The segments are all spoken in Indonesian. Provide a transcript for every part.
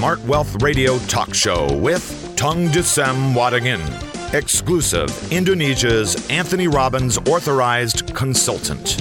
Smart Wealth Radio Talk Show with Tung Desem Wadingin, exclusive Indonesia's Anthony Robbins Authorized Consultant.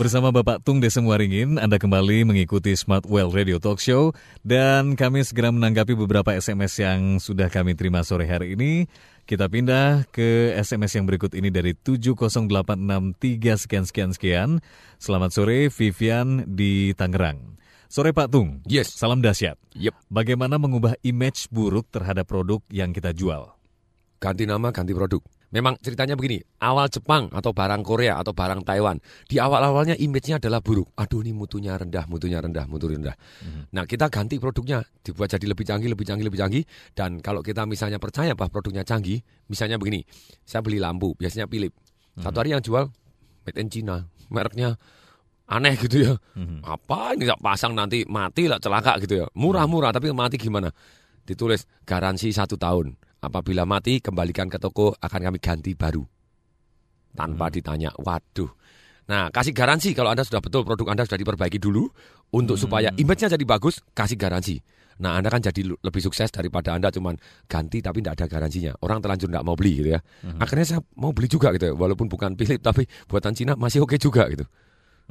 Bersama Bapak Tung Desem Waringin, Anda kembali mengikuti Smart Well Radio Talk Show dan kami segera menanggapi beberapa SMS yang sudah kami terima sore hari ini. Kita pindah ke SMS yang berikut ini dari 70863 sekian sekian sekian. Selamat sore Vivian di Tangerang. Sore Pak Tung. Yes. Salam dahsyat. Yep. Bagaimana mengubah image buruk terhadap produk yang kita jual? Ganti nama, ganti produk. Memang ceritanya begini, awal Jepang atau barang Korea atau barang Taiwan, di awal-awalnya image-nya adalah buruk. Aduh ini mutunya rendah, mutunya rendah, mutu rendah. Hmm. Nah kita ganti produknya, dibuat jadi lebih canggih, lebih canggih, lebih canggih. Dan kalau kita misalnya percaya bahwa produknya canggih, misalnya begini, saya beli lampu, biasanya Philip. Satu hari yang jual, made in China, mereknya aneh gitu ya. Hmm. Apa ini tak pasang nanti mati lah celaka gitu ya. Murah-murah tapi mati gimana? Ditulis garansi satu tahun Apabila mati, kembalikan ke toko, akan kami ganti baru. Tanpa hmm. ditanya, waduh. Nah, kasih garansi kalau Anda sudah betul produk Anda sudah diperbaiki dulu untuk hmm. supaya image-nya jadi bagus, kasih garansi. Nah, Anda kan jadi lebih sukses daripada Anda cuman ganti tapi tidak ada garansinya. Orang terlanjur tidak mau beli gitu ya. Hmm. Akhirnya saya mau beli juga gitu ya. Walaupun bukan Philip tapi buatan Cina masih oke okay juga gitu.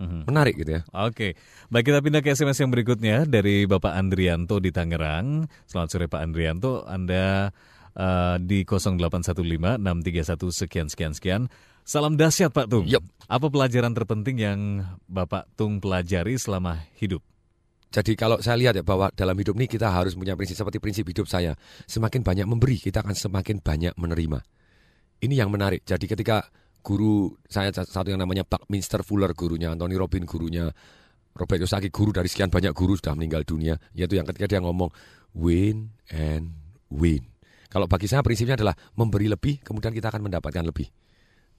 Hmm. Menarik gitu ya. Oke, baik kita pindah ke SMS yang berikutnya dari Bapak Andrianto di Tangerang. Selamat sore Pak Andrianto, Anda uh, di 0815 631 sekian sekian sekian. Salam dahsyat Pak Tung. Yep. Apa pelajaran terpenting yang Bapak Tung pelajari selama hidup? Jadi kalau saya lihat ya bahwa dalam hidup ini kita harus punya prinsip seperti prinsip hidup saya. Semakin banyak memberi, kita akan semakin banyak menerima. Ini yang menarik. Jadi ketika guru saya satu yang namanya Buckminster Fuller gurunya, Anthony Robin gurunya, Robert Kiyosaki guru dari sekian banyak guru sudah meninggal dunia, yaitu yang ketika dia ngomong win and win. Kalau bagi saya prinsipnya adalah memberi lebih, kemudian kita akan mendapatkan lebih.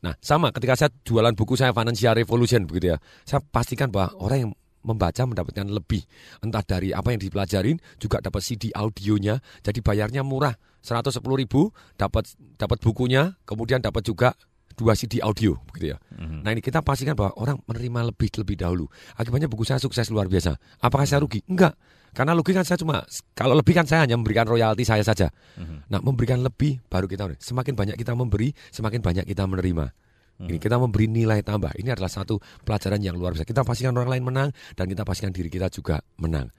Nah, sama ketika saya jualan buku saya Financial Revolution begitu ya. Saya pastikan bahwa orang yang membaca mendapatkan lebih. Entah dari apa yang dipelajarin, juga dapat CD audionya, jadi bayarnya murah. 110 ribu, dapat dapat bukunya, kemudian dapat juga dua CD audio begitu ya. Mm-hmm. Nah ini kita pastikan bahwa orang menerima lebih lebih dahulu. Akibatnya buku saya sukses luar biasa. Apakah saya rugi? Enggak. Karena rugi kan saya cuma kalau lebih kan saya hanya memberikan royalti saya saja. Mm-hmm. Nah memberikan lebih baru kita semakin banyak kita memberi, semakin banyak kita menerima. Mm-hmm. Ini kita memberi nilai tambah. Ini adalah satu pelajaran yang luar biasa. Kita pastikan orang lain menang dan kita pastikan diri kita juga menang.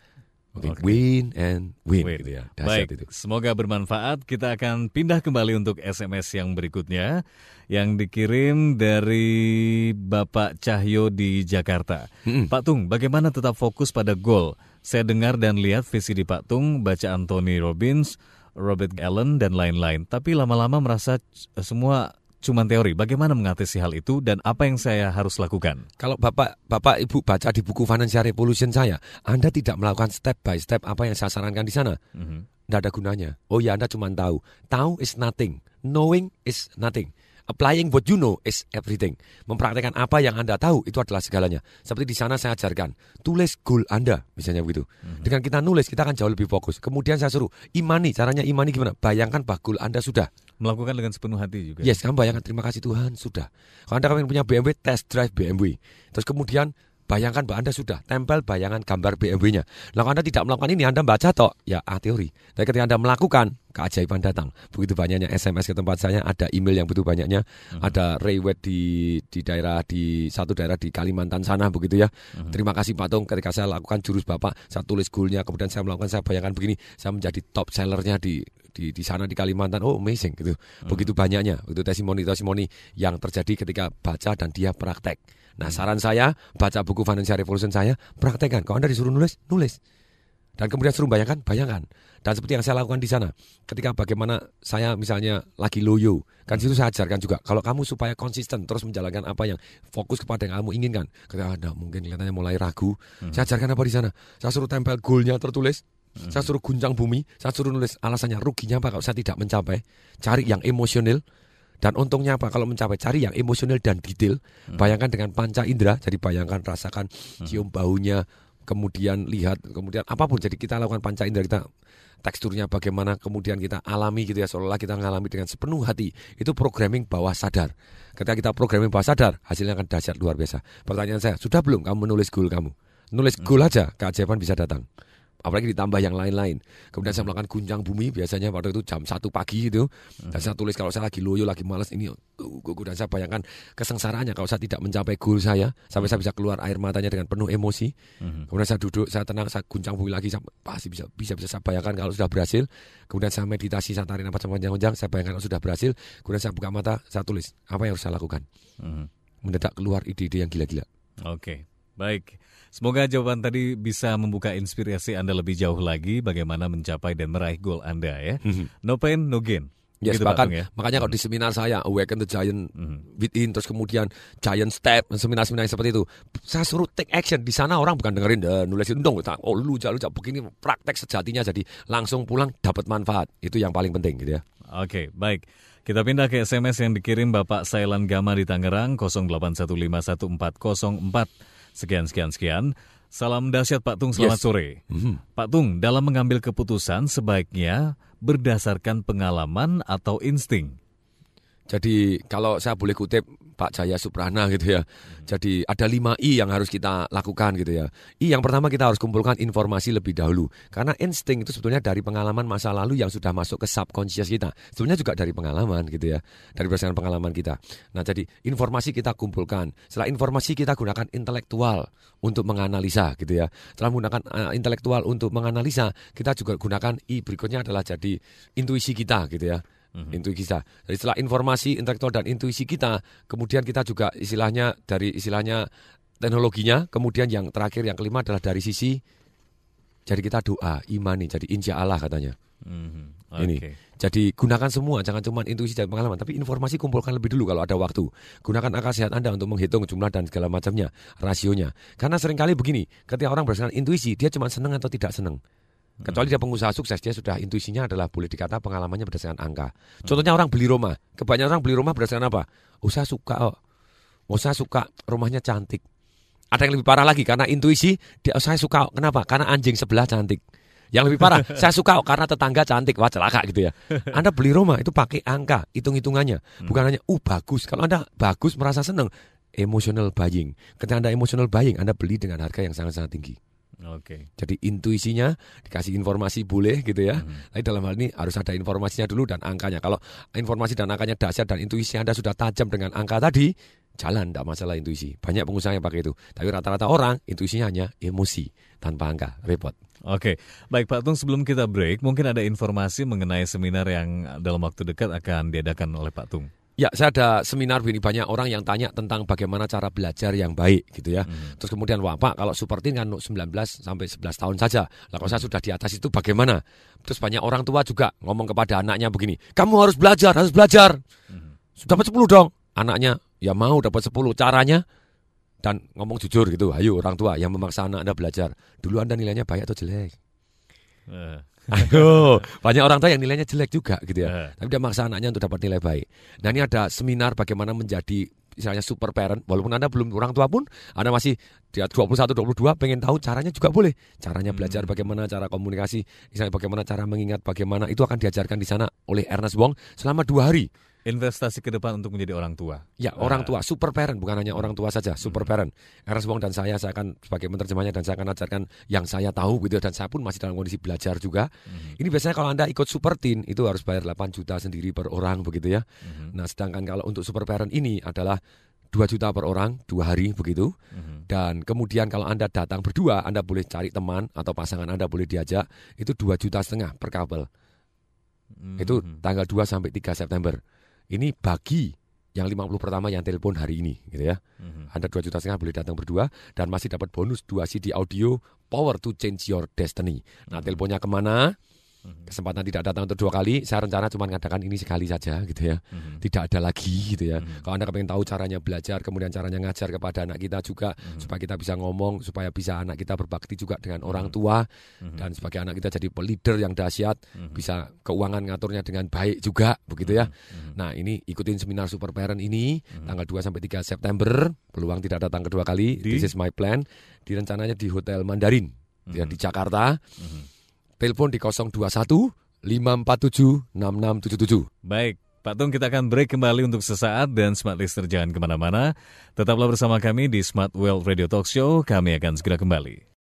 Okay. okay. Win and win, win. Gitu ya. Baik, itu. semoga bermanfaat. Kita akan pindah kembali untuk SMS yang berikutnya yang dikirim dari Bapak Cahyo di Jakarta. -hmm. Pak Tung, bagaimana tetap fokus pada gol? Saya dengar dan lihat visi di Pak Tung, baca Anthony Robbins, Robert Allen, dan lain-lain. Tapi lama-lama merasa semua cuma teori. Bagaimana mengatasi hal itu dan apa yang saya harus lakukan? Kalau Bapak Bapak Ibu baca di buku Financial Revolution saya, Anda tidak melakukan step by step apa yang saya sarankan di sana. Mm-hmm. Tidak ada gunanya. Oh ya Anda cuma tahu. Tahu is nothing. Knowing is nothing. Applying what you know is everything. Mempraktekkan apa yang Anda tahu itu adalah segalanya. Seperti di sana saya ajarkan, tulis goal Anda, misalnya begitu. Mm-hmm. Dengan kita nulis, kita akan jauh lebih fokus. Kemudian saya suruh, imani, caranya imani gimana? Bayangkan bahwa goal Anda sudah. Melakukan dengan sepenuh hati juga. Yes, kamu bayangkan terima kasih Tuhan, sudah. Kalau Anda ingin punya BMW, test drive BMW. Terus kemudian Bayangkan bahwa Anda sudah tempel bayangan gambar BMW-nya. Nah, Anda tidak melakukan ini, Anda baca toh, ya ah, teori. Tapi ketika Anda melakukan, keajaiban datang. Begitu banyaknya SMS ke tempat saya, ada email yang begitu banyaknya, uh-huh. ada rewet di di daerah di satu daerah di Kalimantan sana begitu ya. Uh-huh. Terima kasih Pak Tung ketika saya lakukan jurus Bapak, saya tulis goalnya, kemudian saya melakukan saya bayangkan begini, saya menjadi top sellernya di di di sana di Kalimantan. Oh, amazing gitu. Uh-huh. Begitu banyaknya itu testimoni-testimoni yang terjadi ketika baca dan dia praktek. Nah saran saya, baca buku Financial Revolution saya, praktekkan. Kalau Anda disuruh nulis, nulis. Dan kemudian suruh bayangkan, bayangkan. Dan seperti yang saya lakukan di sana, ketika bagaimana saya misalnya lagi loyo, kan situ saya ajarkan juga. Kalau kamu supaya konsisten terus menjalankan apa yang fokus kepada yang kamu inginkan, ketika Anda mungkin kelihatannya mulai ragu, hmm. saya ajarkan apa di sana? Saya suruh tempel goalnya tertulis, hmm. saya suruh guncang bumi, saya suruh nulis alasannya ruginya apa kalau saya tidak mencapai, cari yang emosional, dan untungnya apa? Kalau mencapai cari yang emosional dan detail, hmm. bayangkan dengan panca indera, jadi bayangkan rasakan hmm. cium baunya, kemudian lihat, kemudian apa pun. Jadi kita lakukan panca indera kita teksturnya bagaimana, kemudian kita alami gitu ya, seolah-olah kita mengalami dengan sepenuh hati. Itu programming bawah sadar. Ketika kita programming bawah sadar, hasilnya akan dahsyat luar biasa. Pertanyaan saya, sudah belum kamu menulis goal kamu? Nulis goal aja, keajaiban bisa datang. Apalagi ditambah yang lain-lain. Kemudian saya melakukan guncang bumi biasanya waktu itu jam satu pagi itu. Dan saya tulis kalau saya lagi loyo, lagi malas ini, uh, dan saya bayangkan kesengsaraannya kalau saya tidak mencapai goal saya, sampai saya bisa keluar air matanya dengan penuh emosi. Kemudian saya duduk, saya tenang, saya guncang bumi lagi, saya pasti bisa bisa bisa saya bayangkan kalau sudah berhasil. Kemudian saya meditasi, saya tarik nafas panjang-panjang, saya bayangkan kalau sudah berhasil. Kemudian saya buka mata, saya tulis apa yang harus saya lakukan. Mendadak keluar ide-ide yang gila-gila. Oke, baik. Semoga jawaban tadi bisa membuka inspirasi Anda lebih jauh lagi bagaimana mencapai dan meraih goal Anda ya. No pain, no gain. Yes, Gitu, bahkan ya. makanya kalau di seminar saya Awaken the Giant Mhm. Within terus kemudian Giant Step seminar-seminar seperti itu saya suruh take action di sana orang bukan dengerin "Eh, nulis dong oh lu lu begini praktek sejatinya jadi langsung pulang dapat manfaat itu yang paling penting gitu ya Oke, baik. Kita pindah ke SMS yang dikirim Bapak Sailan Gama di Tangerang 08151404. Sekian, sekian, sekian. Salam dahsyat Pak Tung, selamat Yes. sore. Mhm. Pak Tung, dalam mengambil keputusan sebaiknya berdasarkan pengalaman atau insting. Jadi kalau saya boleh kutip Pak Jaya Suprana gitu ya. Jadi ada 5 I yang harus kita lakukan gitu ya. I yang pertama kita harus kumpulkan informasi lebih dahulu. Karena insting itu sebetulnya dari pengalaman masa lalu yang sudah masuk ke subconscious kita. Sebetulnya juga dari pengalaman gitu ya. Dari berdasarkan pengalaman kita. Nah jadi informasi kita kumpulkan. Setelah informasi kita gunakan intelektual untuk menganalisa gitu ya. Setelah menggunakan eh, intelektual untuk menganalisa, kita juga gunakan I berikutnya adalah jadi intuisi kita gitu ya intuisi kita. Jadi setelah informasi intelektual dan intuisi kita, kemudian kita juga istilahnya dari istilahnya teknologinya, kemudian yang terakhir yang kelima adalah dari sisi jadi kita doa, imani, jadi insya Allah katanya. Mhm, Ini. Oke. Jadi gunakan semua, jangan cuma intuisi dan pengalaman, tapi informasi kumpulkan lebih dulu kalau ada waktu. Gunakan akal sehat Anda untuk menghitung jumlah dan segala macamnya, rasionya. Karena sering kali begini, ketika orang berdasarkan intuisi, dia cuma senang atau tidak senang. Kecuali dia pengusaha sukses, dia sudah intuisinya adalah boleh dikata pengalamannya berdasarkan angka. Contohnya orang beli rumah, kebanyakan orang beli rumah berdasarkan apa? Oh saya suka, oh, oh saya suka rumahnya cantik. Ada yang lebih parah lagi karena intuisi, dia, oh, saya suka, kenapa? Karena anjing sebelah cantik. Yang lebih parah, saya suka oh, karena tetangga cantik, wah celaka gitu ya. Anda beli rumah itu pakai angka, hitung-hitungannya, bukan hanya uh bagus. Kalau Anda bagus merasa senang, emotional buying. Ketika Anda emotional buying, Anda beli dengan harga yang sangat-sangat tinggi. Oke. Jadi intuisinya dikasih informasi boleh gitu ya. Tapi dalam hal ini harus ada informasinya dulu dan angkanya. Kalau informasi dan angkanya dahsyat dan intuisi Anda sudah tajam dengan angka tadi, jalan tidak masalah intuisi. Banyak pengusaha yang pakai itu. Tapi rata-rata orang intuisinya hanya emosi tanpa angka, repot. Oke, baik Pak Tung sebelum kita break, mungkin ada informasi mengenai seminar yang dalam waktu dekat akan diadakan oleh Pak Tung. Ya, saya ada seminar begini banyak orang yang tanya tentang bagaimana cara belajar yang baik gitu ya. Terus kemudian wah Pak, kalau super teen kan 19 sampai 11 tahun saja. Lah kalau saya sudah di atas itu bagaimana? Terus banyak orang tua juga ngomong kepada anaknya begini, "Kamu harus belajar, harus belajar." Sudah dapat 10 dong. Anaknya, "Ya mau dapat 10 caranya." Dan ngomong jujur gitu, ayo orang tua yang memaksa anak Anda belajar. Dulu Anda nilainya baik atau jelek? Eh, Ayo, banyak orang tua yang nilainya jelek juga gitu Eh. ya. Tapi dia maksa anaknya untuk dapat nilai baik. Nah ini ada seminar bagaimana menjadi misalnya super parent. Walaupun Anda belum orang tua pun, Anda masih di 21, 22, pengen tahu caranya juga boleh. Caranya belajar bagaimana, cara komunikasi, misalnya bagaimana cara mengingat, bagaimana itu akan diajarkan di sana oleh Ernest Wong selama dua hari. Investasi ke depan untuk menjadi orang tua. Ya, orang tua, super parent, bukan hanya orang tua saja, super parent. Ernest Wong dan saya, saya akan sebagai penerjemahnya dan saya akan ajarkan yang saya tahu gitu dan saya pun masih dalam kondisi belajar juga. Ini biasanya kalau Anda ikut super teen itu harus bayar 8 juta sendiri per orang begitu ya. Nah, sedangkan kalau untuk super parent ini adalah 2 juta per orang, dua hari begitu. Dan kemudian kalau Anda datang berdua, Anda boleh cari teman atau pasangan Anda boleh diajak, itu 2 juta setengah per couple. Itu tanggal 2 sampai 3 September. Ini bagi yang 50 pertama yang telepon hari ini gitu ya. Anda 2 juta setengah boleh datang berdua dan masih dapat bonus 2 CD audio Power to Change Your Destiny. Nah, teleponnya ke mana? Kesempatan tidak datang untuk dua kali, saya rencana cuma ngadakan ini sekali saja gitu ya. Tidak ada lagi gitu ya. Kalau Anda pengen tahu caranya belajar, kemudian caranya ngajar kepada anak kita juga supaya kita bisa ngomong, supaya bisa anak kita berbakti juga dengan orang tua dan sebagai anak kita jadi leader yang dahsyat, bisa keuangan ngaturnya dengan baik juga begitu ya. Nah, ini ikutin seminar Super Parent ini tanggal 2 sampai 3 September, peluang tidak datang kedua kali. Di? This is my plan. Direncananya di Hotel Mandarin ya, di Jakarta. Telepon di 021 547 6677. Baik, Pak Tung kita akan break kembali untuk sesaat dan Smart Listener jangan ke mana-mana. Tetaplah bersama kami di Smart World Radio Talk Show, kami akan segera kembali.